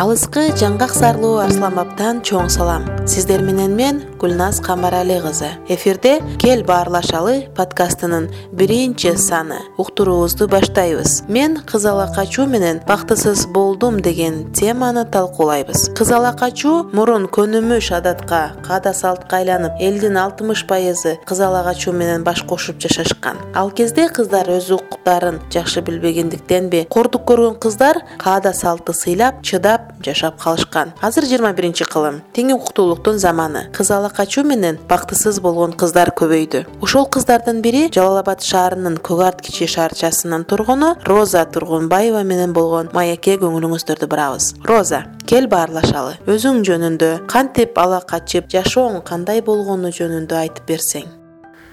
алыскы жаңгак зарлуу арслан баптан чоң салам. Сиздер менен мен гүлназ камбарали кызы эфирде кел баарлашалы подкастынын биринчи саны. Уктуруубузду баштайбыз. Мен кыз ала качуу менен бактысыз болдум деген теманы талкуулайбыз. Кыз ала качуу мурун көнүмүш адатка каада салтка айланып элдин алтымыш пайызы кыз ала качуу менен баш кошуп жашашкан. Ал кезде кыздар өз укуктарын жакшы билбегендиктенби. Кордук көргөн кыздар каада салтты сыйлап чыдап жашап калышкан. Азыр жыйырма биринчи кылым. Тең укуктуулуктун заманы. Кыз ала качуу менен бактысыз болгон кыздар көбөйдү. Ошол кыздардын бири жалал абад шаарынын көк арт кичи шаарчасынын тургуну роза тургунбаева менен болгон маекке көңүлүңүздөрдү бурабыз. Роза кел баарлашалы. Өзүң жөнүндө кантип ала качып жашооң кандай болгону жөнүндө айтып берсең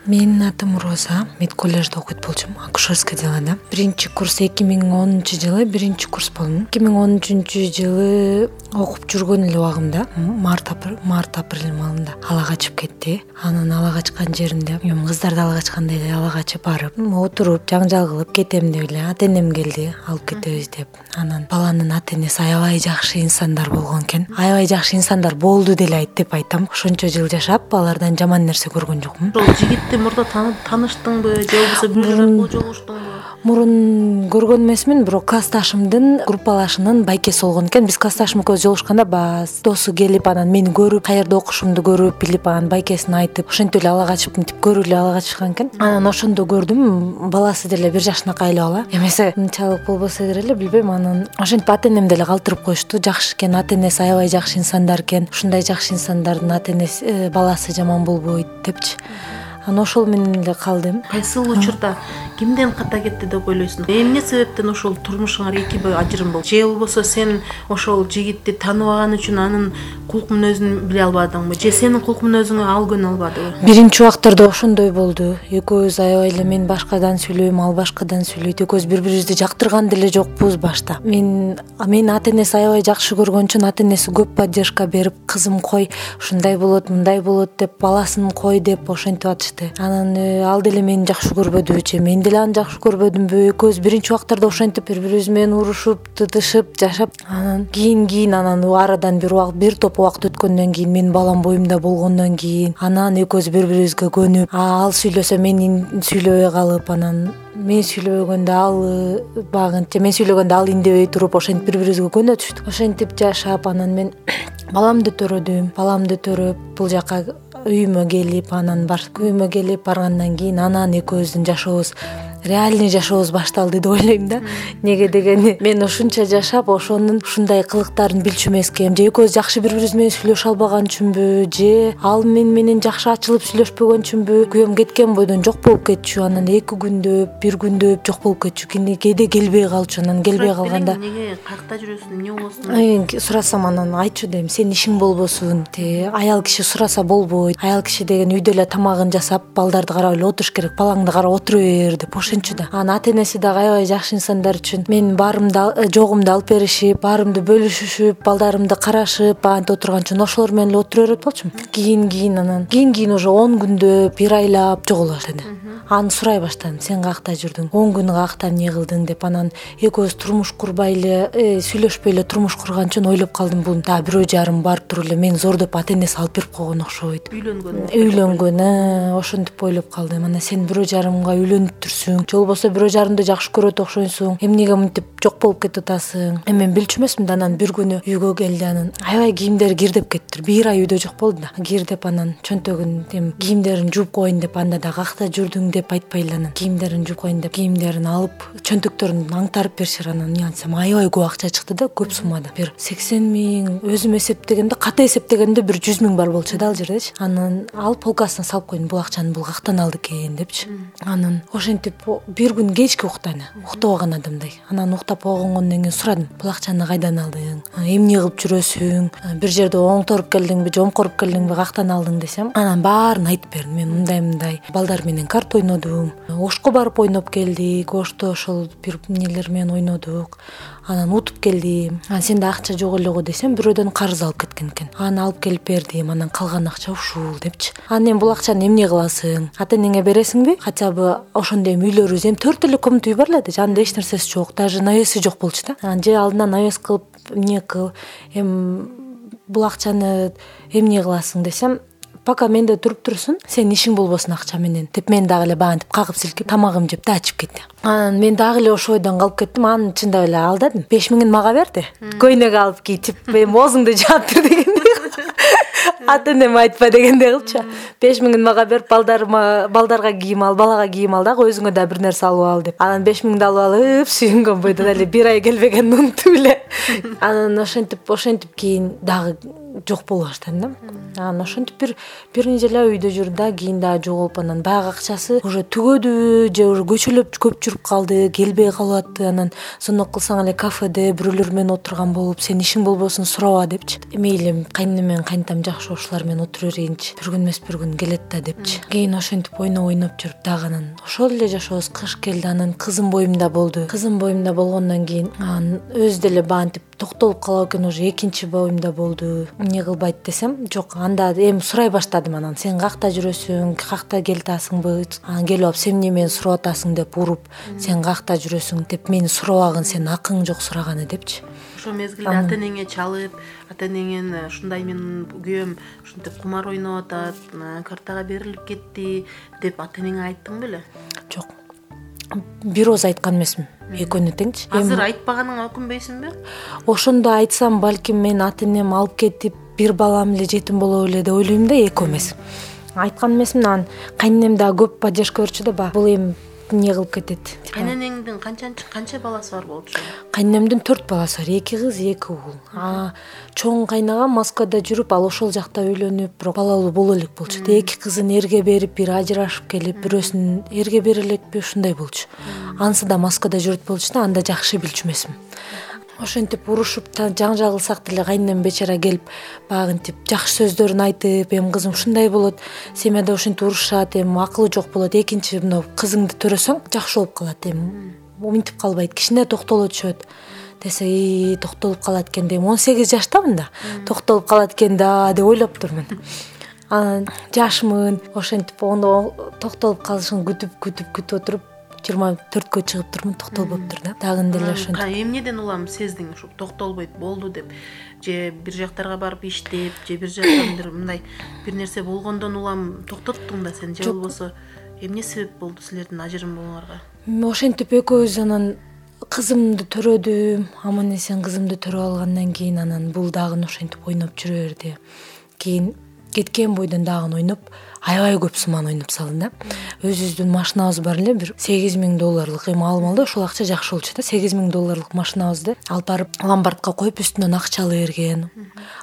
менин атым роза. Мед колледжде окуйт болчумун. Акушерский делода биринчи курс эки миң онунчу жылы биринчи курс болдум. эки миң он үчүнчү жылы окуп жүргөн эле убагымда март март апрель маалында ала качып кетти. Анан ала качкан жеринде эми кыздарды ала качкандай эле ала качып барып отуруп жаңжал кылып кетем деп эле ата энем келди. Алып кетебиз деп. Анан баланын ата энеси аябай жакшы инсандар болгон экен. Аябай жакшы инсандар болду деле деп айтам. Ошончо жыл жашап алардан жаман нерсе көргөн жокмун. Ошол мурда тааныштыңбы? Же болбосо бир жолу жолугуштуңбу мурун көргөн эмесмин бирок классташымдын группалашынын байкеси болгон экен. Биз классташым экөөбүз жолугушканда баягы досу келип анан мени көрүп каерде окушумду көрүп билип анан байкесине айтып ошентип эле ала качып мынтип көрүп эле ала качышкан экен. Анан ошондо көрдүм. Баласы деле бир жашынакай эле бала эмесе мынчалык болбосо деле билбейм анан ошентип ата энем деле калтырып коюшту. Жакшы экен ата энеси аябай жакшы инсандар экен. Ушундай жакшы инсандардын ата энеси э, баласы жаман болбойт депчи анан ошол менен эле калдым. Кайсыл учурда? Кимден ката кетти деп ойлойсуң? Эмне себептен ошол турмушуңар экиби ажырым болду же болбосо сен ошол жигитти тааныбаган үчүн анын кулк мүнөзүн биле албадыңбы? Же сенин кулк мүнөзүңө ал көнө албадыбы? Биринчи убактарда ошондой болду. Экөөбүз аябай эле мен башкадан сүйлөйм ал башкадан сүйлөйт. Экөөбүз бири бирибизди жактырган деле жокпуз башта. Мен мени ата энеси аябай жакшы көргөн үчүн ата энеси көп поддержка берип кызым кой ушундай болот мындай болот деп баласын кой деп ошентип атышты анан э, ал деле мени жакшы көрбөдүбү же мен деле аны жакшы көрбөдүмбү экөөбүз биринчи убактарда ошентип бири бирибиз менен урушуп тытышып жашап. Анан кийин кийин анан арадан бир убакыт бир топ убакыт өткөндөн кийин менин балам боюмда болгондон кийин анан экөөбүз бири бирибизге көнүп ал сүйлөсө мен сүйлөбөй калып анан мен сүйлөбөгөндө ал э, баягы же мен сүйлөгөндө ал индебей туруп ошентип бири бирибизге көнө түштүк. Ошентип жашап анан мен баламды төрөдүм. Баламды төрөп бул жака үйүмө келип анан үйүмө келип баргандан кийин анан экөөбүздүн жашообуз реальный жашообуз башталды деп ойлойм да. Эмнеге дегенде мен ушунча жашап ошонун ушундай кылыктарын билчү эмес экенм же экөөбүз жакшы бири бирибиз менен сүйлөшө албаган үчүнбү же ал мени менен жакшы ачылып сүйлөшпөгөн үчүнбү күйөөм кеткен бойдон жок болуп кетчү анан эки күндөп бир күндөп жок болуп кетчү. Кээде келбей калчу анан келбей калганда эмнеге каякта жүрөсүң эмне болосуң сурасам анан айтчу дейм сенин ишиң болбосун тиги аял киши сураса болбойт. Аял киши деген үйдө эле тамагын жасап балдарды карап эле отуруш керек балаңды карап отура бер деп ошентчү да. Анан ата энеси дагы аябай жакшы инсандар үчүн менин баарымды э, жогумду алып беришип баарымды бөлүшүшүп балдарымды карашып антип отурган үчүн ошолор менен эле отура берип атпалчумун кийин кийин анан кийин кийин уже он күндөп бир айлап жоголо баштады. Аны сурай баштадым сен каякта жүрдүң? Он күн каякта эмне кылдың? деп анан экөөбүз турмуш курбай эле э, сүйлөшпөй эле турмуш курган үчүн ойлоп калдым. Бул дагы бирөө жарым барып туруп эле мени зордоп ата энеси алып берип койгон окшойт үйлөнгөн. Үйлөнгөн э, ошентип ойлоп калдым. Анан сен бирөө жарымга же болбосо бирөө жарымды жакшы көрөт окшойсуң эмнеге мынтип жок болуп кетип атасың? Эми мен билчү эмесмин да анан бир күнү үйгө келди анан. Аябай кийимдери кирдеп кетиптир бир ай үйдө жок болду да. Кирдеп анан чөнтөгүн эми кийимдерин жууп коеюн деп анда да каякта жүрдүң деп айтпай эле анан. Кийимдерин жууп коеюн деп кийимдерин алып чөнтөктөрүн аңтарып беришир анан. Эмне антсам аябай көп акча чыкты да көп суммада. Бир сексен миң өзүм эсептегенде ката эсептегенде бир жүз миң бар болчу да ал жердечи. Анан алып полкасына салып койдум бул акчаны бул каяктан алды экен депчи. Анан ошентип бир күн кечки укту аны уктабаган адамдай. Анан уктап койгондон кийин сурадым бул акчаны кайдан алдың? Эмне кылып жүрөсүң? Бир жерде оңторуп келдиңби же омкоруп келдиңби каяктан алдың? десем анан баарын айтып бердим. Мен мындай мындай балдар менен карта ойнодум. Ошко барып ойноп келдик ошто ошол бир эмнелер менен ойнодук анан утуп келдим. Анан сенде акча жок эле го десем бирөөдөн карыз алып кеткен экен. Аны алып келип бердим анан калган акча ушул депчи. Анан эми бул акчаны эмне кыласың? Ата энеңе бересиңби? Хотя бы ошондой эми үйлөрүбүз эми төрт эле комната үй бар эле да жанында эч нерсеси жок даже навеси жок болчу да. Анан же алдына навес кылып эмне кыл эми бул акчаны эмне кыласың десем пока менде туруп турсун сенин ишиң болбосун акча менен деп мени дагы эле баягынтип кагып силкеп тамагымды жеп дагы кетти анан мен дагы эле ошол ойдон калып кеттим. Аны чындап эле ал дедим. Беш миңин мага берди көйнөк алып кийитип эми оозуңду жаап тур дегендей ата энеме айтпа дегендей кылчу беш миңин мага берип балдарыма балдарга кийим ал балага кийим ал дагы өзүңө дагы бир нерсе алып ал деп. Анан беш миңди алып алып сүйүнгөн бойдон эле бир ай келбегенин унутуп эле анан ошентип ошентип кийин дагы жок боло баштадым да. Анан ошентип бир бир неделя үйдө жүрдү да кийин дагы жоголуп анан баягы акчасы уже түгөдүбү же уже көчөлөп көп жүрүп калды келбей калып атты анан звонок кылсаң эле кафеде бирөөлөр менен отурган болуп сенин ишиң болбосун сураба депчи. Мейли кайненем менен кайнатам жакшы ушулар менен отура берейинчи бир күн эмес бир күн келет да депчи. Кийин ошентип ойноп ойноп жүрүп дагы анан ошол эле жашообуз кыш келди. Анан кызым боюмда болду. Кызым боюмда болгондон кийин анан өзү деле баягынтип токтолуп калат экен уже экинчи боюмда болду. Эмне кылбайт десем жок анда эми сурай баштадым анан. Сен каякта жүрөсүң каякта келатасыңбы анан келип алып сен эмне мени сурап атасың деп уруп сен каякта жүрөсүң деп мени сурабагын сенин акың жок сураганы депчи. Ошол мезгилде ата энеңе чалып ата энеңен ушундай менин күйөөм ушинтип кумар ойноп атат картага берилип кетти деп ата энеңе айттың беле? Жок бир ооз айткан эмесмин. Экөөнү теңчи. Азыр айтпаганыңа өкүнбөйсүңбү ошондо айтсам балким мени ата энем алып кетип бир балам эле жетим боло беле деп ойлойм да экөө эмес. Айткан эмесмин анан кайненем дагы көп поддержка берчү да баягы бул эми эмне кылып кетет. Кайненеңдин канчанчы канча баласы бар болчу? Кайненемдин төрт баласы бар. Эки кыз эки уул чоң кайнагам москвада жүрүп ал ошол жакта үйлөнүп бирок балалуу боло элек болчу эки кызын эрге берип бир ажырашып келип бирөөсүн эрге бере элекпи ушундай болчу. Анысы да москвада жүрөт болчу да аны да жакшы билчү эмесмин ошентип урушуп жаңжал кылсак деле кайненем бечара келип баягынтип жакшы сөздөрүн айтып эми кызым ушундай болот семьяда ушинтип урушушат эми акылы жок болот экинчи мына кызыңды төрөсөң жакшы болуп калат эми мынтип калбайт кичине токтоло түшөт. Десе токтолуп калат экен дейм. Он сегиз жаштамын да токтолуп калат экен да деп ойлоптурмун анан жашмын ошентип токтолуп калышын күтүп күтүп күтүп отуруп жыйырма төрткө чыгып турмун токтолбоптур да. Дагы деле ошентип. эмнеден улам сездиң ушу токтолбойт болду деп. Же бир жактарга барып иштеп же бир жактан бир мындай бир нерсе болгондон улам токтоттуң да сен же болбосо. Эмне себеп болду силердин ажырым болуңарга? Ошентип экөөбүз анан кызымды төрөдүм аман эсен кызымды төрөп алгандан кийин анан бул дагы ошентип ойноп жүрө берди кийин кеткен бойдон дагы ойноп аябай көп сумманы ойноп салдым да. Өзүбүздүн машинабыз бар эле бир сегиз миң долларлык эми ал маалда ошол акча жакшы болчу да. Сегиз миң долларлык машинабызды алып барып ломбардка коюп үстүнөн акча ала берген.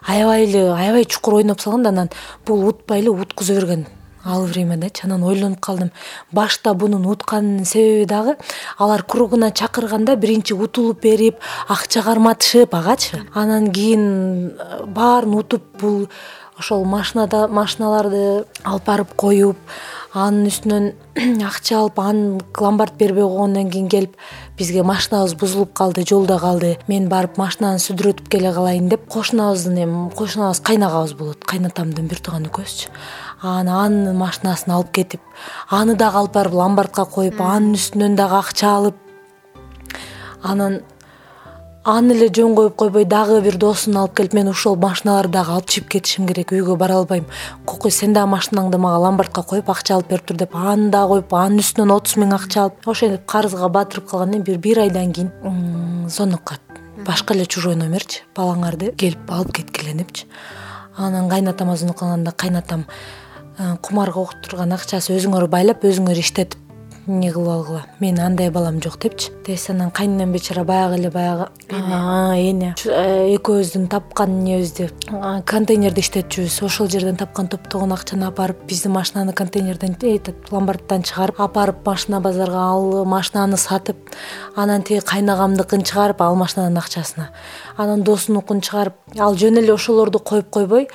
Аябай эле аябай чукур ойноп салган да анан бул утпай эле уткуза берген ал времядачы анан ойлонуп калдым. Башта бунун утканынын себеби дагы алар кругуна чакырганда биринчи утулуп берип акча карматышып агачы. Анан кийин э, баарын утуп бул ошол машинада машиналарды алып барып коюп анын үстүнөн акча алып аны ломбард бербей койгондон кийин келип бизге машинабыз бузулуп калды жолдо калды мен барып машинаны сүдүрөтүп келе калайын деп кошунабыздын эми кошунабыз кайнагабыз болот кайнатамдын бир тууган экөөбүзчү анан анын машинасын алып кетип аны дагы алып барып ломбардка коюп анын үстүнөн дагы акча алып анан аны эле жөн коюп койбой дагы бир досун алып келип мен ушул машиналарды дагы алып чыгып кетишим керек үйгө бара албайм. Кокуй сен дагы машинаңды мага ломбардка коюп акча алып берип тур деп аны дагы коюп анын үстүнөн отуз миң акча алып ошентип карызга батырып калгандан бир бир айдан кийин звонок кылат башка эле чужой номерчи балаңарды келип алып кеткиле депчи анан кайнатама звонок кылганда кайнатам. «Э, кумарга уктурган акчасы өзүңөр байлап өзүңөр иштетип эмне кылып алгыла? Менин андай балам жок депчи. Десе анан кайненем бечара баягы эле баягы. Эне. Э, экөөбүздүн тапкан эмнебизди контейнерде иштетчүбүз. Ошол жерден тапкан топтогон акчаны алып барып биздин машинаны контейнерден этот ломбардтан чыгарып алып барып машина базарга ал машинаны сатып анан тиги кайнагамдыкын чыгарып ал машинанын акчасына. Анан досунукун чыгарып ал жөн эле ошолорду коюп койбой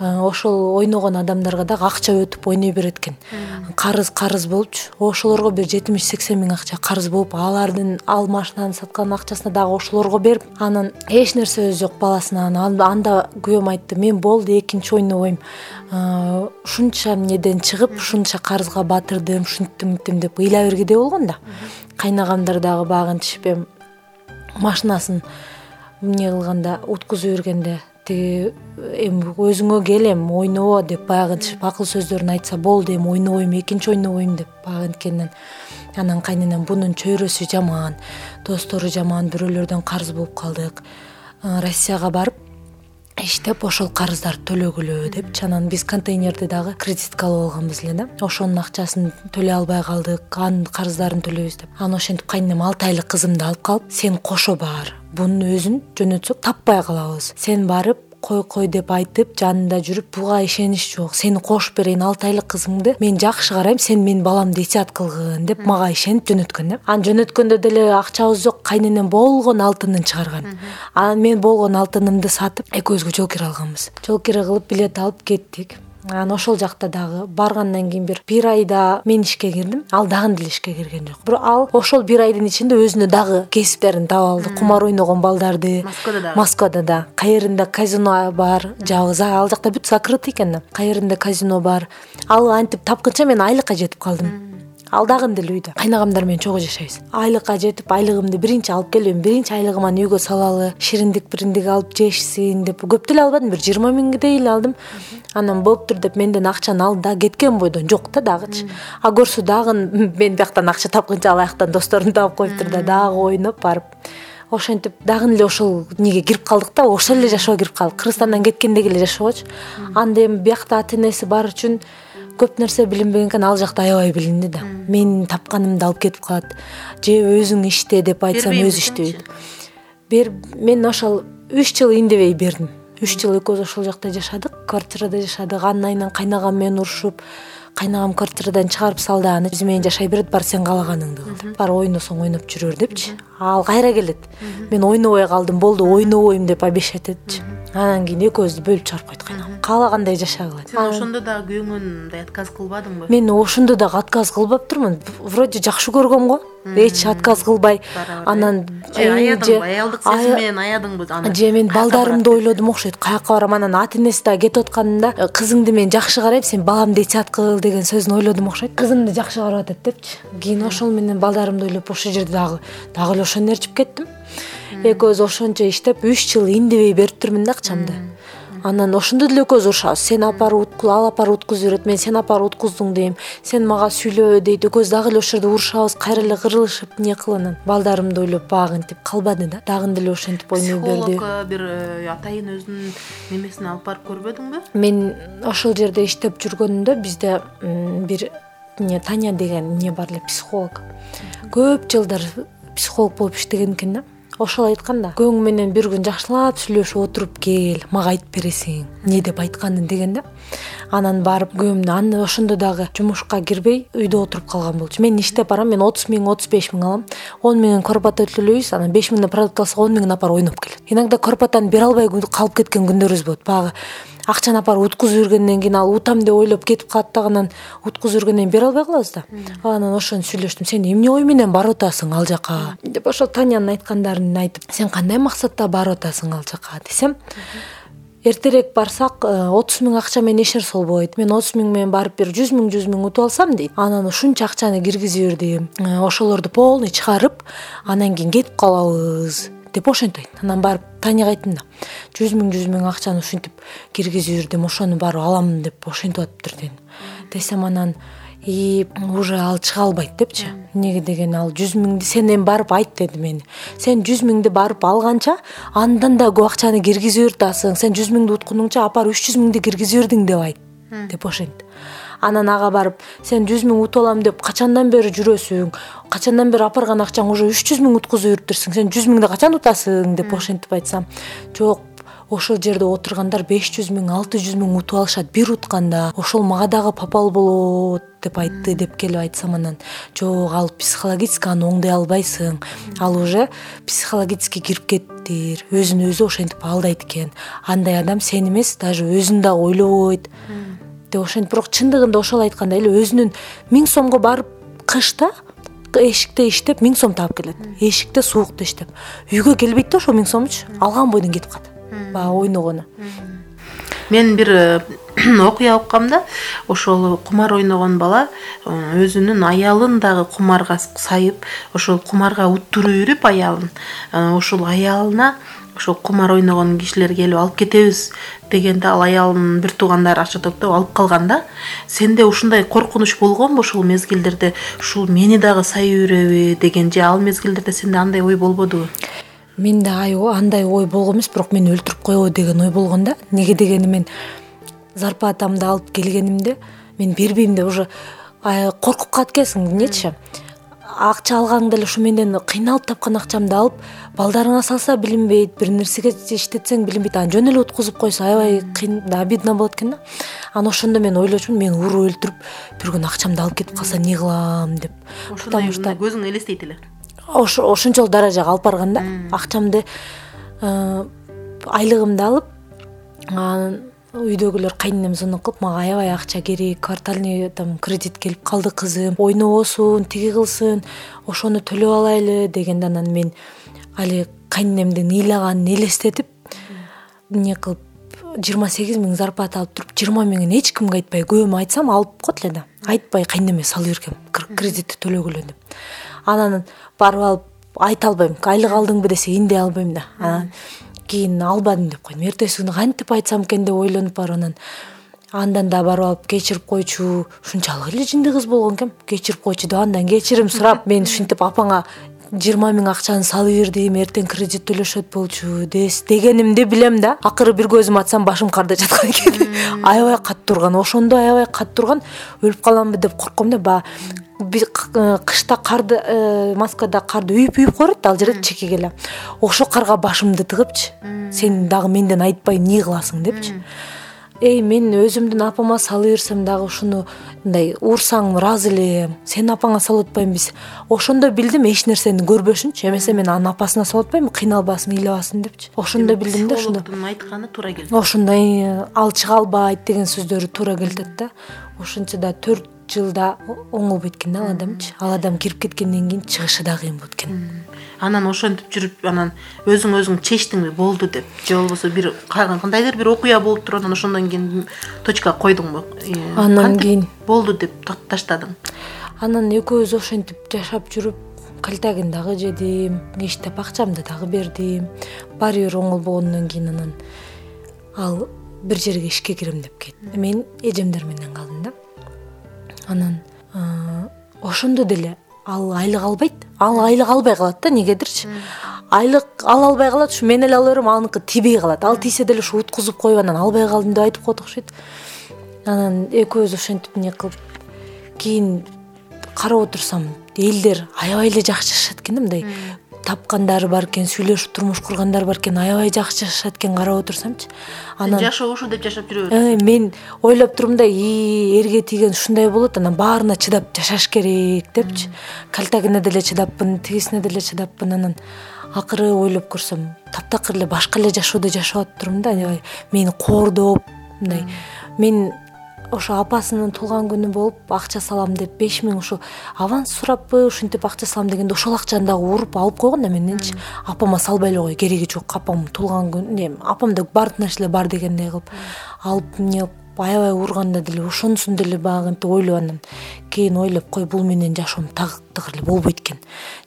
ошол ойногон адамдарга дагы акча өтүп ойной берет экен карыз карыз болупчу ошолорго бир жетимиш сексен миң акча карыз болуп алардын ал машинаны саткан акчасына дагы ошолорго берип анан эч нерсе өзү жок баласынан анда күйөөм айтты мен болду экинчи ойнобойм ушунча эмнеден чыгып ушунча карызга батырдым ушинттим мынттим деп ыйла бергидей болгон да. Кайнагамдар дагы баягынтип эми машинасын эмне кылганда уткузуп бергенде тиги эми өзүңө кел эми ойнобо деп баягынтип акыл сөздөрүн айтса болду эми ойнобойм экинчи ойнобойм деп баягынткенен анан кайненем бунун чөйрөсү жаман достору жаман бирөөлөрдөн карыз болуп калдык. Россияга барып иштеп ошол карыздарды төлөгүлө депчи анан биз контейнерди дагы кредитке алып алганбыз эле да. Ошонун акчасын төлөй албай калдык анын карыздарын төлөйбүз деп. Анан ошентип кайненем алты айлык кызымды алып калып сен кошо бар бунун өзүн жөнөтсөк таппай калабыз. Сен барып кой кой деп айтып жанында жүрүп буга ишенич жок сени кошуп берейин алты айлык кызыңды мен жакшы карайм сен менин баламды эсеат кылгын деп мага ишенип жөнөткөн да. Анан жөнөткөндө деле акчабыз жок кайненем болгон алтынын чыгарган. Анан мен болгон алтынымды сатып экөөбүзгө жол кире алганбыз. Жол кире кылып билет алып кеттик анан ошол жакта дагы баргандан кийин бир бир айда мен ишке кирдим. Ал дагы деле ишке кирген жок. Бирок ал ошол бир айдын ичинде өзүнө дагы кесиптерин таап алды. Кумар ойногон балдарды. Москвада дагы. Москвада да. Каеринде казино бар жабы ал жакта бүт закрытый экен да. Каеринде казино бар. Ал антип тапкыча мен айлыкка жетип калдым ал дагы деле үйдө. Кайнагамдар менен чогуу жашайбыз. Айлыкка жетип айлыгымды биринчи алып келип биринчи айлыгыман үйгө салалы шириндик бириндик алып жешсин деп. Көп деле албадым. Бир жыйырма миңдей эле алдым. Анан болуптур деп менден акчаны алды да кеткен бойдон. Жок да дагычы. А көрсө дагы мен бияктан акча тапканча ал аяктан досторун таап коюптур да. Дагы ойноп барып. Ошентип дагы эле ошол эмнеге кирип калдык да. Ошол эле жашоого кирип калдык. Кыргызстандан кеткендей эле жашоочу. Анда эми биякта ата энеси бар үчүн көп нерсе билинбеген экен ал жакта аябай билинди да. Менин тапканымды алып кетип калат. Же өзүң иште деп айтсам өзү иштебейт мен ошол үч жыл индебей бердим. Үч жыл экөөбүз ошол жакта жашадык квартирада жашадык анын айынан кайнагам менен урушуп кайнагам квартирадан чыгарып салды аны. Биз менен жашай берет бар сен каалаганыңды кыл деп барып ойносоң ойноп жүрө бер депчи ал кайра келет? Мен ойнобой калдым болду ойнобойм деп обещать этчи анан кийин экөөбүздү бөлүп чыгарып койт кайнагам. Каалагандай жашагыла сен ошондо дагы күйөөңөн мындай отказ кылбадыңбы? мен ошондо дагы отказ кылбаптырмын вроде жакшы көргөм го эч отказ кылбай. Анан аядыңбы аялдык сезим менен аядыңбы аны же мен балдарымды ойлодум окшойт каяка барам анан ата энеси дагы кетип атканында кызыңды мен жакшы карайм сен баламды эсеат кыл деген сөзүн ойлодум окшойт. Кызымды жакшы карап атат депчи. Кийин ошол менен балдарымды ойлоп ошол жерде дагы дагы эле ошону ээрчип кеттим экөөбүз ошончо иштеп үч жыл индебей бериптирмин да акчамды анан ошондо деле экөөбүз урушабыз. Сен алып барып ал алып барып уткузуп берет мен сен алып барып уткуздуң дейм. Сен мага сүйлөбө дейт экөөбүз дагы эле ошол жерде урушабыз кайра эле кырылышып эмне кылып анан балдарымды ойлоп баягынтип калбады да дагы деле ошентип ойной берди. психологко бир э, атайын өзүнүн немесине алып барып көрбөдүңбү? Мен ошол жерде иштеп жүргөнүмдө бизде бир эмне таня деген эмне бар эле психолог. Көп жылдар психолог болуп иштеген экен да ошол айткан да көөң менен бир күн жакшылап сүйлөшүп отуруп кел мага айтып бересиң эмне деп айтканын деген да анан барып күйөөмдү. Аны ошондо дагы жумушка кирбей үйдө отуруп калган болчу. Мен иштеп барам мен отуз миң отуз беш миң алам. Он миңин квартплата төлөйбүз анан беш миңден продукт алсак он миңин алып барып ойноп келет. Иногда квартплатаны бере албай калып кеткен күндөрүбүз болот. Баягы акчаны алып барып уткузуп бергенден кийин ал утам деп ойлоп кетип калат дагы анан уткузуп бергенден кийин бере албай калабыз да. Анан ошону сүйлөштүм. Сен эмне ой менен барып атасың ал жака? Деп ошол танянын айткандарын айтып сен кандай максатта барып атасың ал жака? десем эртерээк барсак э, отуз миң акча менен эч нерсе болбойт мен отуз миң менен барып бир жүз миң жүз миң утуп алсам дейт. Анан ушунча акчаны киргизип бердим э, ошолорду полный чыгарып анан кийин кетип калабыз деп ошентип айт анан барып таняга айттым да. Жүз миң жүз миң акчаны ушинтип киргизип жүрдүм ошону барып алам деп ошентип атыптыр дедим десем анан и уже ал чыга албайт депчи. Эмнеге дегенде ал жүз миңди сен эми барып айт деди мени. Сен жүз миңди барып алганча андан да көп акчаны киргизип берип атасың сен жүз миңди уткунуңча алып үч жүз миңди киргизип бердиң деп айт деп ошентти анан ага барып сен жүз миң утуп алам деп качандан бери жүрөсүң качандан бери алып барган акчаң уже үч жүз миң уткузуп бериптирсиң сен жүз миңди качан утасың? деп ошентип айтсам жок ошол жерде отургандар беш жүз миң алты жүз миң утуп алышат бир утканда. Ошол мага дагы попал болот деп айтты деп келип айтсам анан. Жок ал психологически аны оңдой албайсың ал уже психологически кирип кетти элестетир өзүн өзү ошентип алдайт экен. Андай адам сени эмес даже өзүн дагы ойлобойт деп ошентип бирок чындыгында ошол айткандай эле өзүнүн миң сомго барып кышта эшикте иштеп миң сом таап келет. Эшикте суукта иштеп. Үйгө келбейт да ошол миң сомучу алган бойдон кетип калат баягы ойногону. Мен бир э, окуя уккам да ошол кумар ойногон бала э, өзүнүн аялын дагы кумарга сайып ошол кумарга уттуруп үйрүп аялын э, ошол аялына ошол кумар ойногон кишилер келип алып кетебиз дегенде ал аялынын бир туугандары акча топтоп алып калган да сенде ушундай коркунуч болгонбу ушул мезгилдерде? Ушул мени дагы сайып үйрөбү деген же ал мезгилдерде сенде андай ой болбодубу менде андай ой болгон эмес бирок мени өлтүрүп коебу деген ой болгон да. Эмнеге дегенде мен зарплатамды алып келгенимде мен бербейм деп уже коркуп калат экенсиң эмнечи акча алгаң деле ушу менден кыйналып тапкан акчамды алып балдарыңа салса билинбейт бир нерсеге иштетсең билинбейт анан жөн эле уткузуп койсо аябай кыйын обидно болот экен да. Анан ошондо мен ойлочумун мени уруп өлтүрүп бир күнү акчамды алып кетип калса эмне кылам деп. Что көзүң элестейт эле ошончолук даражага алып барган да. Акчамды э, айлыгымды алып анан үйдөгүлөр кайненем звонок кылып мага аябай акча керек квартальный там кредит келип калды кызым ойнобосун тиги кылсын ошону төлөп алайлы дегенде анан мен али кайненемдин ыйлаганын элестетип эмне кылып жыйырма сегиз миң зарплата алып туруп жыйырма миңин эч кимге айтпай күйөөмө айтсам алып коет эле да. Айтпай кайненеме салып бергем кредитти төлөгүлө деп анан барып алып айта албайм айлык алдыңбы десе индей албайм да. Анан кийин албадым деп койдум эртеси күнү кантип айтсам экен? деп ойлонуп барып анан андан да барып алып кечирип койчу. Ушунчалык эле жынды кыз болгон экем кечирип койчу деп андан кечирим сурап мен ушинтип апаңа жыйырма миң акчаны салып бердим эртең кредит төлөшөт болчу дегенимди билем да. Акыры бир көзүмө ачсам башым карда жаткан экен. Аябай катуу турган ошондо аябай катуу турган өлүп каламбы деп коркком да баягы Э, кышта карды э, москвада карды үйүп үйүп коерет да ал жерде чекеге эле ошол карга башымды тыгыпчы. Сен дагы менден айтпай эмне кыласың депчи эй мен өзүмдүн апама салып берсем дагы ушуну мындай урсаң ыраазы элем сенин апаңа салып атпаймынбы ошондо билдим эч нерсени көрбөшүнчү. Эмесе мен анын апасына салып атпаймынбы кыйналбасын ыйлабасын депчи. Ошондо билдим да ошондо айтканы туура келди. Ошондой ал чыга албайт деген сөздөрү туура келип да. Ошентсе да төрт жылда оңолбойт экен да ал адамчы ал адам кирип кеткенден кийин чыгышы да кыйын болот экен. Анан ошентип жүрүп анан өзүң өзүң чечтиңби болду деп. Же болбосо бир кандайдыр бир окуя болуп туруп анан ошондон кийин точка койдуңбу? Э, анан кийин. Болду деп таштадың? Анан экөөбүз ошентип жашап жүрүп кальтагин дагы жедим иштеп акчамды дагы бердим. Баары бир оңолбогондон кийин анан ал бир жерге ишке кирем деп кетти мен эжемдер менен калдым да анан ошондо деле ал айлык албайт. Ал айлык албай калат да эмнегедирчи айлык ал албай калат ушу мен эле ала берем аныкы тийбей калат. Ал тийсе деле ушу уткузуп коюп анан албай калдым деп айтып коет окшойт анан экөөбүз ошентип эмне кылып кийин карап отурсам элдер аябай эле жакшы жашашат экен да мындай тапкандары бар экен сүйлөшүп турмуш кургандары бар экен аябай жакшы жашашат экен карап отурсамчы. Анан жашоо ушу деп жашап жүрөб атсың э, мен ойлоп турмун да и эрге тиген ушундай болот анан баарына чыдап жашаш керек депчи. Кальтагине деле чыдаппын тигисине деле чыдаппын анан акыры ойлоп көрсөм таптакыр эле башка эле жашоодо жашап атыптырмын да аябай мени коордоп мындай. Мен ошо апасынын туулган күнү болуп акча салам деп беш миң ушу аванс сураппы ушинтип акча салам дегенде ошол акчаны дагы уруп алып койгон да менденчи апама салбай эле кой кереги жок апам туулган күн эме апамда баардык нерселер бар дегендей кылып алып эмне кылып аябай урганда деле ошонусун деле баягынтип ойлоп анан кийин ойлоп кой бул менен жашоом тактыр эле болбойт экен.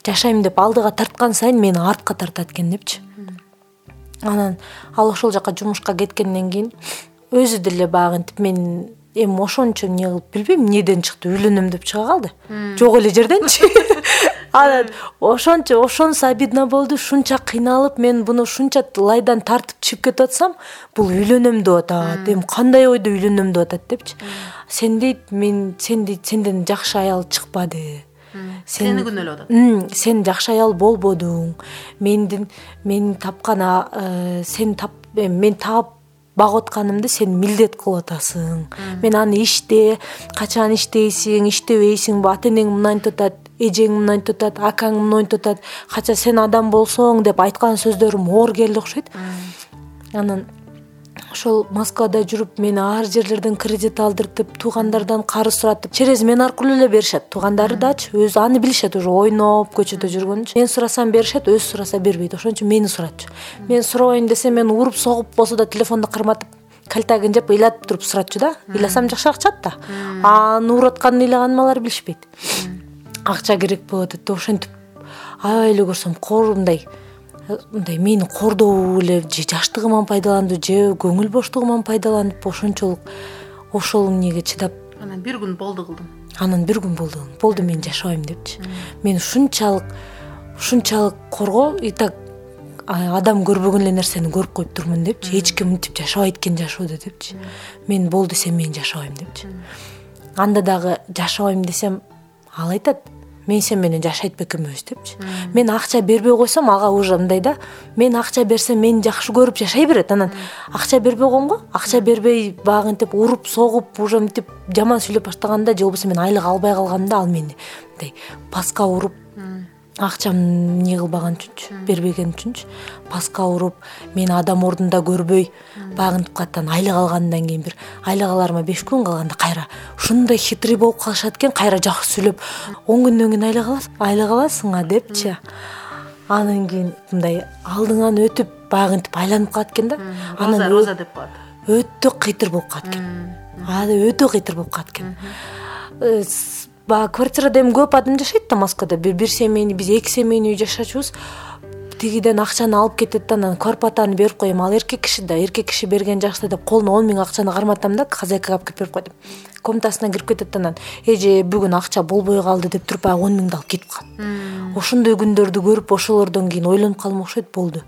Жашайм деп алдыга тарткан сайын мени артка тартат экен депчи. Анан ал ошол жака жумушка кеткенден кийин өзү деле баягынтип мен эми ошончо эмне кылып билбейм эмнеден чыкты үйлөнөм деп чыга калды. Жок эле жерденчи. Анан ошончо ошонусу обидно болду. Ушунча кыйналып мен буну ушунча лайдан тартып чыгып кетип атсам бул үйлөнөм деп атат эми кандай ойдо үйлөнөм деп атат депчи. Сен дейт мен сен дейт сенден жакшы аял чыкпады. Сени күнөөлөп атат. Сен жакшы аял болбодуң. Мендин мен тапкан э, сен мен таап багып атканымды сен милдет кылып атасың. Мен аны иште качан иштейсиң иштебейсиңби ата энең мынтип атат эжең мынтип атат акаң монтип атат кача сен адам болсоң деп айткан сөздөрүм оор келди окшойт анан ошол москвада жүрүп мени ар жерлерден кредит алдыртып туугандардан карыз суратып через мен аркылуу эле беришет. Туугандары дачы өзү аны билишет уже ойноп көчөдө жүргөнүнчү мен сурасам беришет өзү сураса бербейт. Ошон үчүн мени суратчу. Мен сурабайм десем мени уруп согуп болсо да телефонду карматып кальтагын жеп ыйлатып туруп сурачу да. Ыйласам жакшыраак чыгат да. Аны уруп ыйлаганымы алар билишпейт. Акча керек болуп атат деп ошентип. Аябай эле көрсөм мындай мындай мени кордобу эле же жаштыгыман пайдаланды же көңүл боштугуман пайдаланып ошончолук ошол эмнеге чыдап анан бир күн болду кылдым. Анан бир күн болду болду мен жашабайм депчи. Мен ушунчалык ушунчалык коргоо и так адам көрбөгөн эле нерсени көрүп коюп турмун депчи. Эч ким мынтип жашабайт экен жашоодо депчи. Мен болду десем мен жашабайм депчи. Анда дагы жашабайм десем ал айтат мен сен менен жашайт бекенбиз депчи. Мен акча бербей койсом ага уже мындай да. Мен акча берсем мени жакшы көрүп жашай берет анан. Акча бербей койгомго акча бербей баягынтип уруп согуп уже мынтип жаман сүйлөп баштаганда же болбосо мен айлык албай калганда ал мени мындай паска уруп акчам эмне кылбаган үчүнчү? Бербеген үчүнчү. Паска уруп мени адам ордунда көрбөй баягынтип калат анан айлык алгандан кийин бир айлык аларыма беш күн калганда кайра ушундай хитрый болуп калышат экен кайра жакшы сүйлөп он күндөн кийин айлык айлык аласың а депчи анан кийин мындай алдыңан өтүп баягынтип айланып калат экен да. Анан роза деп коет өтө кыйтыр болуп калат экен. Өтө кыйтыр болуп калат экен баягы квартирада эми көп адам жашайт да москвада бир семейный биз эки семейный үй жашачубуз тигиден акчаны алып кетет да анан квартплатаны берип коем. Ал эркек киши да эркек киши берген жакшы деп колуна он миң акчаны карматам да хозяйкага алып келип берип кой деп комнатасына кирип кетет да анан эже бүгүн акча болбой калды деп туруп баягы он миңди алып кетип калат ошондой күндөрдү көрүп ошолордон кийин ойлонуп калдым окшойт болду.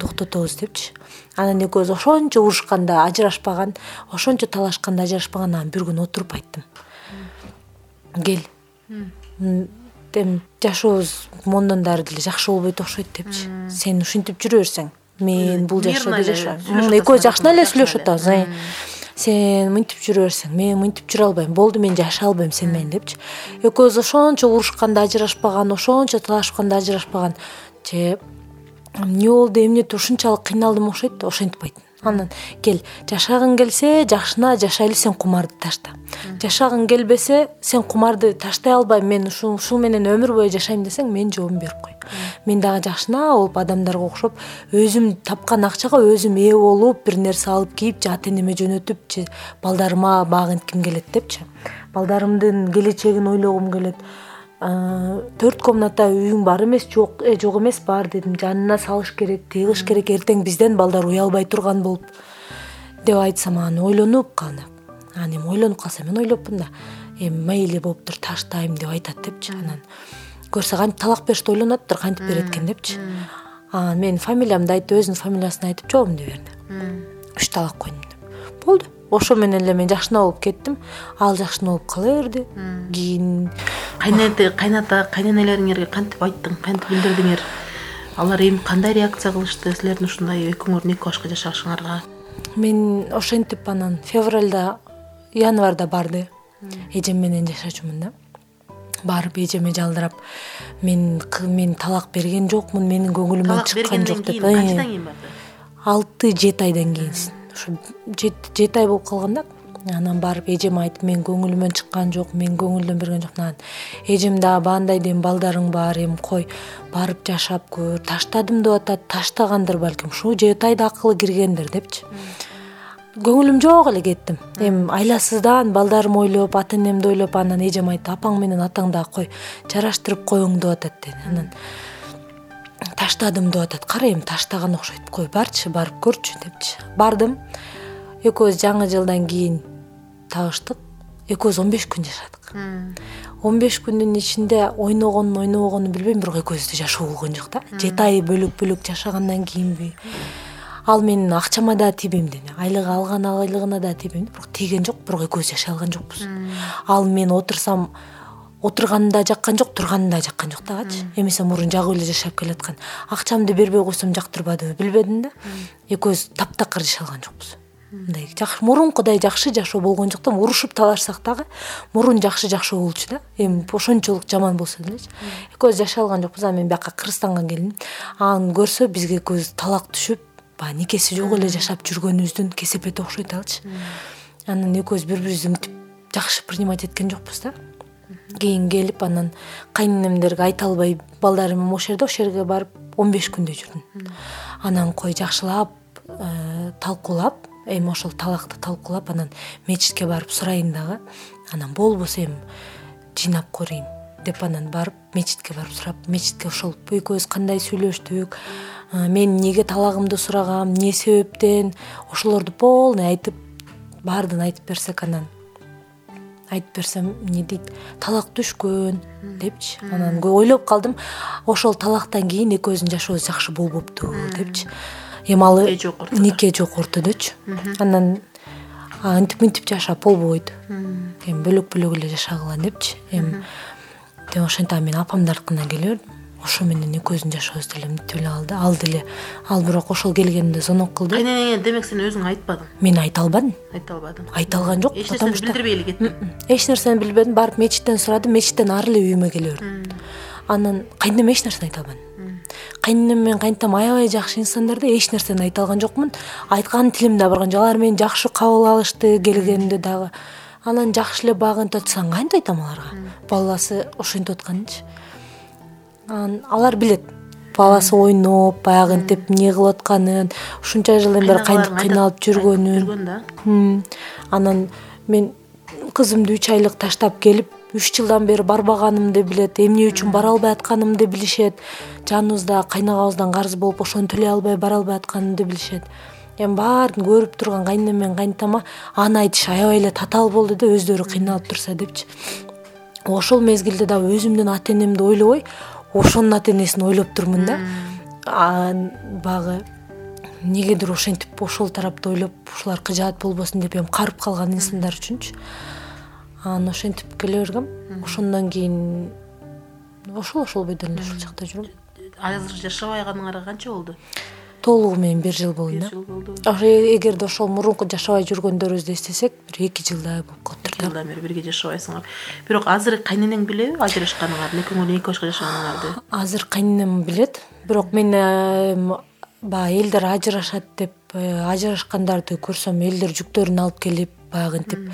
Токтотобуз депчи. Анан экөөбүз ошончо урушканда ажырашпаган ошончо талашканда ажырашпаган анан бир күнү отуруп айттым кел эми жашообуз мондон даары деле жакшы болбойт окшойт депчи. Сен ушинтип жүрө берсең мен бул жашоодо жашабайм экөөбүз жакшына эле сүйлөшүп атабыз сен мынтип жүрө берсең мен мынтип жүрө албайм. Болду мен жашай албайм сен менен депчи. Экөөбүз ошончо урушканда ажырашпаган ошончо талашканда ажырашпаган. Же эмне болду эмнети ушунчалык кыйналдым окшойт ошентип айттым анан кел жашагың келсе жакшына жашайлы сен кумарды ташта. Жашагың келбесе сен кумарды таштай албайм мен ушул менен өмүр бою жашайм десең менин жообун берип кой мен дагы жакшына болуп адамдарга окшоп өзүм тапкан акчага өзүм ээ болуп бир нерсе алып кийип же ата энеме жөнөтүп же балдарыма багынтким келет депчи? Балдарымдын келечегин ойлогум келет төрт комната үйүң бар эмес жок э жок эмес бар дедим. Жанына салыш керек тиги кылыш керек. Эртең бизден балдар уялбай турган болуп деп айтсам анан ойлонуп калды анан эми ойлонуп калса мен ойлоппун да эми мейли болуптур таштайм деп айтат депчи анан. Көрсө кантип талак беришти ойлонуптур кантип берет экен депчи. анан менин фамилиямды айтты өзүнүн фамилиясын айтып жообун дей берди үч талак койдум деп. Болду ошо менен эле мен жакшына болуп кеттим. Ал жакшына болуп кала берди кийин кайната кайненелериңерге кантип айттың кантип билдирдиңер? Алар эми кандай реакция кылышты? Силердин ушундай экөөңөрдүн эки башка жашашыңарга? Мен ошентип анан февралда январда барды. Эжем менен жашачумун да. Барып эжеме жалдырап мен мен талак берген жокмун менин көңүлүмөн чыккан жок деп. канчадан кийин барды? алты жети айдан кийин ушу жети ай болуп калган да. Анан барып эжеме айтып менин көңүлүмөн чыккан жок мен көңүлдөн берген жокмун анан эжем дагы баандайд эми балдарың бар эми кой барып жашап көр таштадым деп атат таштагандыр балким ушул жети айда акылы киргендир депчи. Көңүлүм жок эле кеттим. Эми айласыздан балдарымды ойлоп ата энемди ойлоп анан эжем айтты апаң менен атаң дагы кой жараштырып коюң деп атат деди анан таштадым деп атат. Кара эми таштаган окшойт. Кой барчы барып көрчү депчи. Бардым. Экөөбүз жаңы жылдан кийин табыштык экөөбүз он беш күн жашадык. Он беш күндүн ичинде ойногонун ойнобогонун билбейм бирок экөөбүздө жашоо болгон жок да. Жети ай бөлөк бөлөк жашагандан кийинби. Ал менин акчама дагы тийбейм деди айлык алган айлыгына дагы тийбейм. Бирок тийген жок бирок экөөбүз жашай алган жокпуз ал мен отурсам отурганын да жаккан жок турганын дагы жаккан жок дагычы эмесе мурун жагып эле жашап келаткан. Акчамды бербей койсом жактырбадыбы билбедим да? Экөөбүз таптакыр жашай алган жокпуз. Мындай жакшы мурункудай жакшы жашоо болгон жок да урушуп талашсак дагы мурун жакшы жашоо болчу да. Эми ошончолук жаман болсо делечи. Экөөбүз жашай алган жокпуз. Анан мен бияка кыргызстанга келдим. Аны көрсө бизге экөөбүз талак түшүп баягы никеси жок эле жашап жүргөнүбүздүн кесепети окшойт алчы. Анан экөөбүз бири бирибизди мынтип жакшы принимать эткен жокпуз да кийин келип анан кайненемдерге айта албай балдарым ошол жерде ошол жерге барып он беш күндөй жүрдүм. Анан кой жакшылап э, талкуулап эми ошол талакты талкуулап анан мечитке барып сурайын дагы анан болбосо эми жыйнап көрөйүн деп анан барып мечитке барып сурап мечитке ошол экөөбүз кандай сүйлөштүк э, мен эмнеге талагымды сурагам эмне себептен ошолорду полный айтып баардыгын айтып берсек анан айтып берсем эмне дейт талак түшкөн депчи. Анан ойлоп калдым ошол талактан кийин экөөбүздүн жашообуз жакшы болбопту депчи. Эми ал нике жок ортодочу анан антип мынтип жашап болбойт. Эми бөлөк бөлөк эле жашагыла депчи. Эми ошентип анан мен апамдардыкына келе бердим ошо менен экөөбүздүн жашообуз деле мынтип эле калды ал деле ал бирок ошол келгенде звонок кылды. Кайненеңе демек сен өзүң айтпадың. Мен айта албадым. Айта албадың. Айта алган жок эч нерсени билдирбей эле кеттиң? Эч нерсени билбедим барып мечиттен сурадым мечиттен ары эле үйүмө келе бердим анан кайненеме эч нерсени айта албадым. Кайненем менен кайнатам аябай жакшы инсандар да эч нерсени айта алган жокмун. Айткан тилим да барган жок. Алар мени жакшы кабыл алышты келгенимде дагы. Анан жакшы эле багынтып атышса кантип айтам аларга? Баласы ошентип атканынчы алар билет. Баласы ойноп баягы интип эмне кылып атканын ушунча жылдан бери кантип кыйналып жүргөнүн. да. Анан мен кызымды үч айлык таштап келип үч жылдан бери барбаганымды билет эмне үчүн бара албай атканымды билишет. Жаныбызда кайнагабыздан карыз болуп ошону төлөй албай бара албай атканымды билишет. Эми баарын көрүп турган кайненем менен кайнатама аны айтыш аябай эле татаал болду да өздөрү кыйналып турса депчи. Ошол мезгилде дагы өзүмдүн ата энемди ойлобой ошонун ата энесин ойлоп турмун да. Баягы эмнегедир ошентип ошол тарапты ойлоп ушулар кыжаат болбосун деп эми карып калган инсандар үчүнчү. Анан ошентип келе бергем. Ошондон кийин ошол ошол бойдон эле ушул жакта жүрөм. Азыр жашабай калганыңарга канча болду толугу менен бир жыл болду бир да. жыл болду. Ошо эгерде ошол мурунку жашабай жүргөндөрүбүздү эстесек бир эки жылдай болуп калыптыр эки да. жылдан бери бирге жашабайсыңар. Бирок азыр кайненең билеби ажырашканыңарды экөөңөр эки башка жашаганыңарды азыр кайненем билет. Бирок мен баягы элдер ажырашат деп э, ажырашкандарды көрсөм элдер жүктөрүн алып келип баягы интип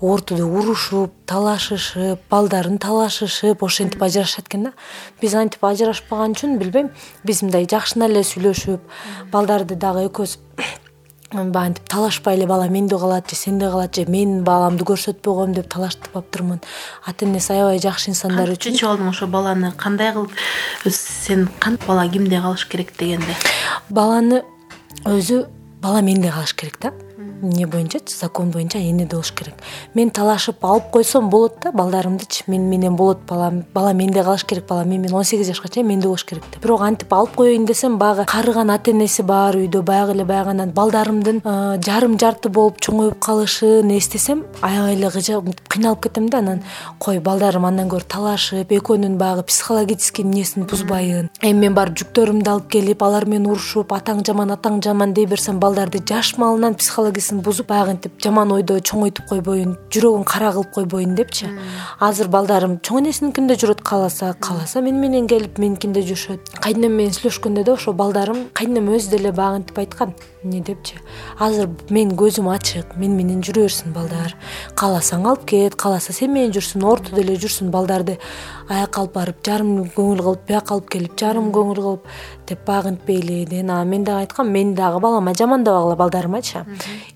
ортодо урушуп талашышып балдарын талашышып ошентип ажырашат экен да. Биз антип ажырашпаган үчүн билбейм биз мындай жакшына эле сүйлөшүп балдарды дагы экөөбүз баягынтип талашпай эле бала менде калат же сенде калат же мен баламды көрсөтпөй коем деп талаштырбаптырмын ата энеси аябай жакшы инсандар үчүн. чечип алдың ошо баланы? Кандай кылып сен кантип бала кимде калыш керек дегенде? Баланы өзү бала менде калыш керек да эмне боюнчачы закон боюнча энеде болуш керек. Мен талашып алып койсом болот да балдарымдычы мени менен болот балам бала менде калыш керек бала мен менен он сегиз жашка чейин менде болуш керек деп бирок антип алып коеюн десем баягы карыган ата энеси бар үйдө баягы эле баягы анан балдарымдын жарым жарты болуп чоңоюп калышын эстесем аябай эле мынтип кыйналып кетем да анан кой балдарым андан көрө талашып экөөнүн баягы психологический эмнесин бузбайын. Эми мен барып жүктөрүмдү алып келип алар менен урушуп атаң жаман атаң жаман дей берсем балдарды жаш маалынан психологиясын бузуп баягынтип жаман ойдо чоңойтуп койбоюн жүрөгүн кара кылып койбоюн депчи. Азыр балдарым чоң энесиникинде жүрөт кааласа кааласа мени менен келип меникинде жүрүшөт. Кайненем менен сүйлөшкөндө да ошо балдарым кайненем өзү деле баягынтип айткан эмне депчи? Азыр менин көзүм ачык мени менен жүрө берсин балдар. Кааласаң алып кет кааласа сен менен жүрсүн ортодо эле жүрсүн балдарды. Аяка алып барып жарым көңүл кылып бияка алып келип жарым көңүл кылып деп багынтпейли деген анан мен дагы айткам мен дагы балама жамандабагыла балдарымачы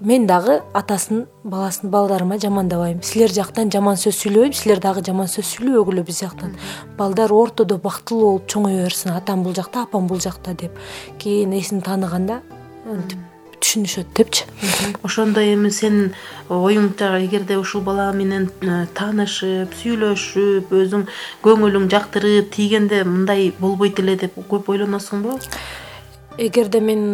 мен дагы атасын баласын балдарыма жамандабайм. Силер жактан жаман сөз сүйлөбөйм силер дагы жаман сөз сүйлөбөгүлө биз жактан. Балдар ортодо бактылуу болуп чоңое берсин атам бул жакта апам бул жакта деп. Кийин эсин тааныганда түшүнүшөт депчи. Ошондо эми сенин оюңча эгерде ушул бала менен э, таанышып сүйлөшүп өзүң көңүлүң жактырып тийгенде мындай болбойт эле деп көп ойлоносуңбу эгерде мен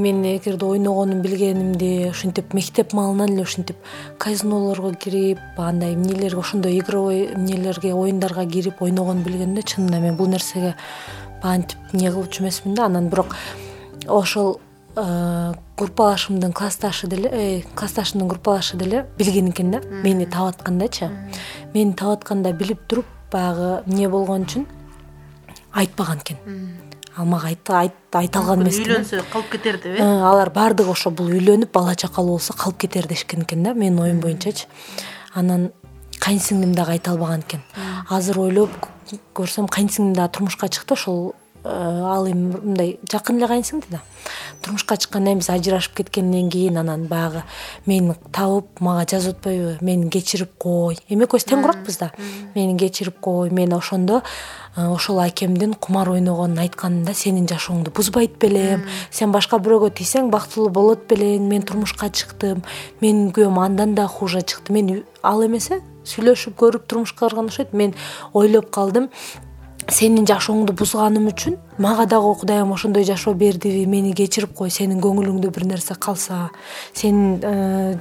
мен эгерде ойногонун билгенимди ушинтип мектеп маалынан эле ушинтип казинолорго кирип андай эмнелерге ошондой игровой эмнелерге оюндарга кирип ойногону билгенимде чынында мен бул нерсеге баягынтип эмне кылчу эмесмин да анан бирок ошол группалашымдын классташы деле э, классташымдын группалашы деле билген экен да. Мени таап аткандачы мени таап атканда билип туруп баягы эмне болгон үчүн айтпаган экен. Ал мага айта алган эмес үйлөнсө калып кетер деп э? Алар баардыгы ошо бул үйлөнүп бала чакалуу болсо калып кетер дешкен экен да менин оюм боюнчачы. Анан кайын сиңдим дагы айта албаган экен. Азыр ойлоп көрсөм кайын сиңдим дагы турмушка чыкты ошол э, ал эми мындай жакын эле кайын сиңди да. Турмушка чыккандан кийин биз ажырашып кеткенден кийин анан баягы мени таап мага жазып атпайбы мени кечирип кой. Эми экөөбүз тең куракпыз да. мени кечирип кой мен ошондо э, ошол акемдин кумар ойногонун айтканында сенин жашооңду бузбайт белем. Сен башка бирөөгө тийсең бактылуу болот белең мен турмушка чыктым менин күйөөм андан да хуже чыкты. Мен ал эмесе сүйлөшүп көрүп турмушка барган окшойт мен ойлоп калдым сенин жашооңду бузганым үчүн мага дагы кудайым ошондой жашоо бердиби мени кечирип кой сенин көңүлүңдө бир нерсе калса сенин э,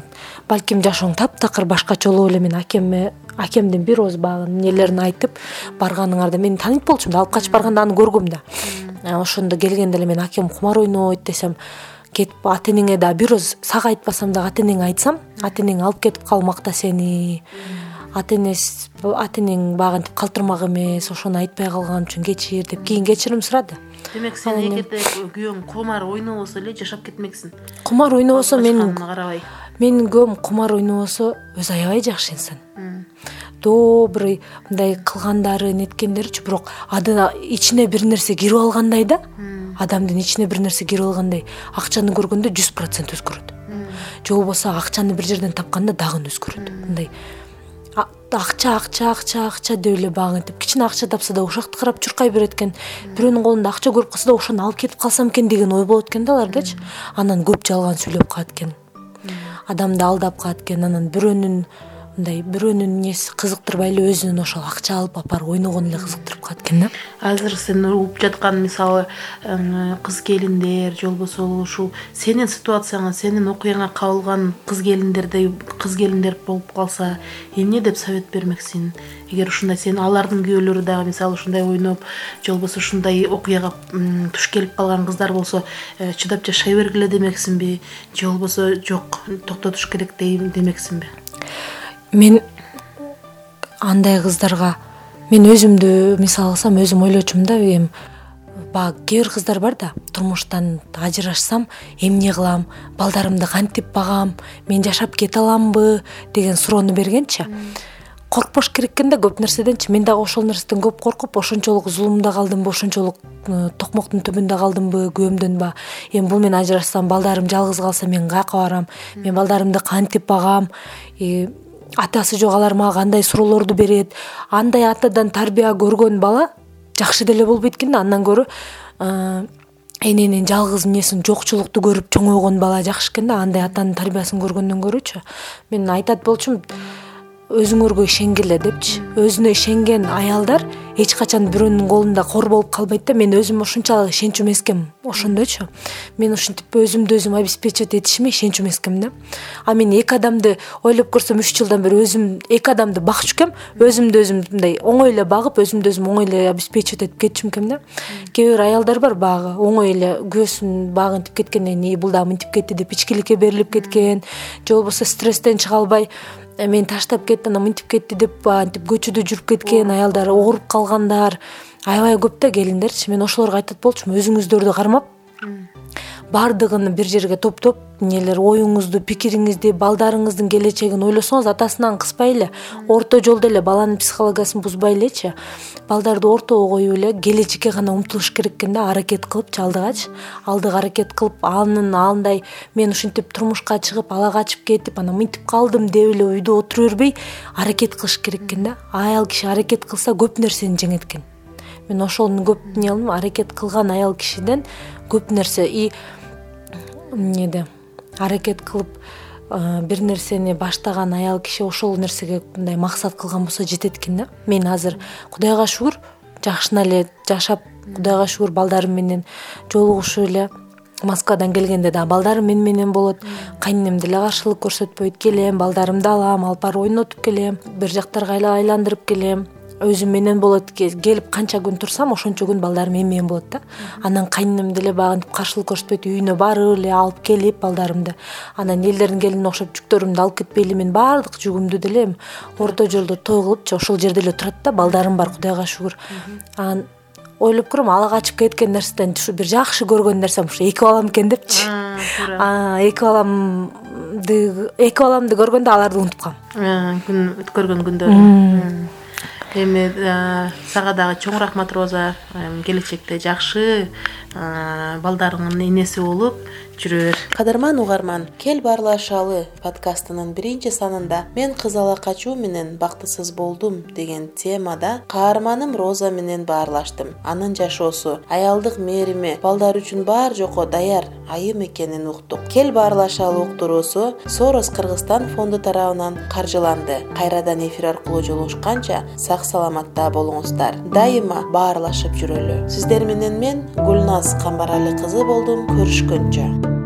балким жашооң таптакыр башкача эле мен акеме акемдин бир ооз баягы эмнелерин айтып барганыңарда мен тааныйт болчумун да алып качып барганда аны көргөм да. Э, ошондо келгенде эле менин акем кумар ойнойт десем кетип ата энеңе дагы бир ооз сага айтпасам дагы ата энеңе айтсам ата энең алып кетип калмакта сени ата энеси ата энең баягы антип калтырмак эмес ошону айтпай калганым үчүн кечир деп кийин кечирим сурады. Демек сен эгерде күйөөң кумар ойнобосо эле жашап кетмексиң. Кумар ойнобосо менин карабай. менин күйөөм кумар ойнобосо өзү аябай жакшы инсан. Добрый мындай кылгандары неткендеричи бирок ичине бир нерсе кирип алгандай да адамдын ичине бир нерсе кирип алгандай акчаны көргөндө жүз процент өзгөрөт. Же болбосо акчаны бир жерден тапканда дагы өзгөрөт. Мындай акча акча акча акча деп эле баягынтип кичине акча тапса да ушакты карап чуркай берет экен бирөөнүн колунда акча көрүп калса да ошону алып кетип калсам экен деген ой болот экен да алардачы анан көп жалган сүйлөп калат экен. Адамды алдап калат экен. Анан бирөөнүн мындай бирөөнүн эмнеси кызыктырбай эле өзүнүн ошол акча алып алып барып ойногону эле кызыктырып калат экен да. Азыр сен угуп жаткан мисалы кыз келиндер же болбосо ушул сенин ситуацияңа сенин окуяңа кабылган кыз келиндердей кыз келиндер болуп калса эмне деп совет бермексиң эгер ушундай сен алардын күйөөлөрү дагы мисалы ушундай ойноп же болбосо ушундай окуяга туш келип калган кыздар болсо э, чыдап жашай бергиле демексиңби же болбосо жок токтотуш керек демексиңби мен андай кыздарга мен өзүмдү мисал алсам өзүм ойлочумун да эми баягы кээ бир кыздар бар да турмуштан ажырашсам эмне кылам балдарымды кантип багам мен жашап кете аламбы деген суроону бергенчи коркпош керек экен да көп нерседенчи. Мен дагы ошол нерседен көп коркуп ошончолук зулумда калдымбы ошончолук э, токмоктун түбүндө калдымбы күбөмдөнбү эми бул мен ажырашсам балдарым жалгыз калса мен каяка барам. Мен балдарымды кантип багам атасы жок алар мага кандай суроолорду берет андай атадан тарбия көргөн бала жакшы деле болбойт экен да андан көрө эненин жалгыз эмнесин жокчулукту көрүп чоңойгон бала жакшы экен да андай атанын тарбиясын көргөндөн көрүүчү мен айтат болчумун өзүңөргө ишенгиле депчи. Өзүнө ишенген аялдар эч качан бирөөнүн колунда кор болуп калбайт да мен өзүмө ушунчалык ишенчү эмес экенмин ошондойчу. Мен ушинтип өзүмдү өзүм обеспечивать этишиме ишенчү эмес экенмин да. А мен эки адамды ойлоп көрсөм үч жылдан бери өзүм эки адамды бакчу экем өзүмдү өзүм мындай оңой эле багып өзүмдү өзүм оңой эле обеспечивать этип кетчү экен да. Кээ бир аялдар бар баягы оңой эле күйөөсүн багынтип кеткенден кийин бул дагы мынтип кетти деп ичкиликке берилип кеткен же болбосо стресстен чыга албай мени таштап кетти анан мынтип кетти деп антип көчөдө жүрүп кеткен аялдар ооруп калгандар. Аябай көп да келиндерчи. Мен ошолорго айтат болчумун. Өзүңүздөрдү кармап баардыгын бир жерге топтоп эмнелер оюңузду пикириңизди балдарыңыздын келечегин ойлосоңуз атасынан кыспай эле орто жолдо эле баланын психологиясын бузбай элечи. Балдарды ортого коюп эле келечекке гана умтулуш керек экен да аракет кылыпчы алдыгачы алдыга аракет кылып анын андай мен ушинтип турмушка чыгып ала качып кетип анан мынтип калдым деп эле үйдө отура бербей аракет кылыш керек экен да. Аял киши аракет кылса көп нерсени жеңет экен мен ошону көп эмне кылдым аракет кылган аял кишиден көп нерсе. И эмнеде аракет кылып бир нерсени баштаган аял киши ошол нерсеге мындай максат кылган болсо жетет экен да? Мен азыр кудайга шүгүр жакшына эле жашап кудайга шүгүр балдарым менен жолугушуп эле москвадан келгенде дагы балдарым мени менен болот. Кайненем деле каршылык көрсөтпөйт келем балдарымды алам алып барып ойнотуп келем бир жактарга айландырып келем өзүм менен болот келип канча күн турсам ошончо күн балдарым мен менен болот да. Анан кайненем деле баягынтип каршылык көрсөтпөйт үйүнө барып эле алып келип балдарымды. Анан элдердин келинине окшоп жүктөрүмдү алып кетпейли мен баардык жүгүмдү деле эми орто жолдо той кылыпчы ошол жерде эле турат да балдарым бар кудайга шүгүр. Анан ойлоп көрөм ала качып кеткен нерседен ушу бир жакшы көргөн нерсем ушу эки балам экен депчи. Туура эки баламды эки баламды көргөндө аларды унутуп калам күн өткөргөн күндөрү эми сага дагы чоң рахмат роза. Келечекте жакшы балдарыңдын энеси болуп жүрө бер кадырман угарман кел баарлашалы подкастынын биринчи санында мен кыз ала качуу менен бактысыз болдум деген темада каарманым роза менен баарлаштым. Анын жашоосу аялдык мээрими балдар үчүн баар жокко даяр айым экенин уктук. Кел баарлашалы уктуруусу сорос кыргызстан фонду тарабынан каржыланды. Кайрадан эфир аркылуу жолугушканча сак саламатта болуңуздар. Дайыма баарлашып жүрөлү. Сиздер менен мен гүлназ камбарали кызы болдум көрүшкөнчө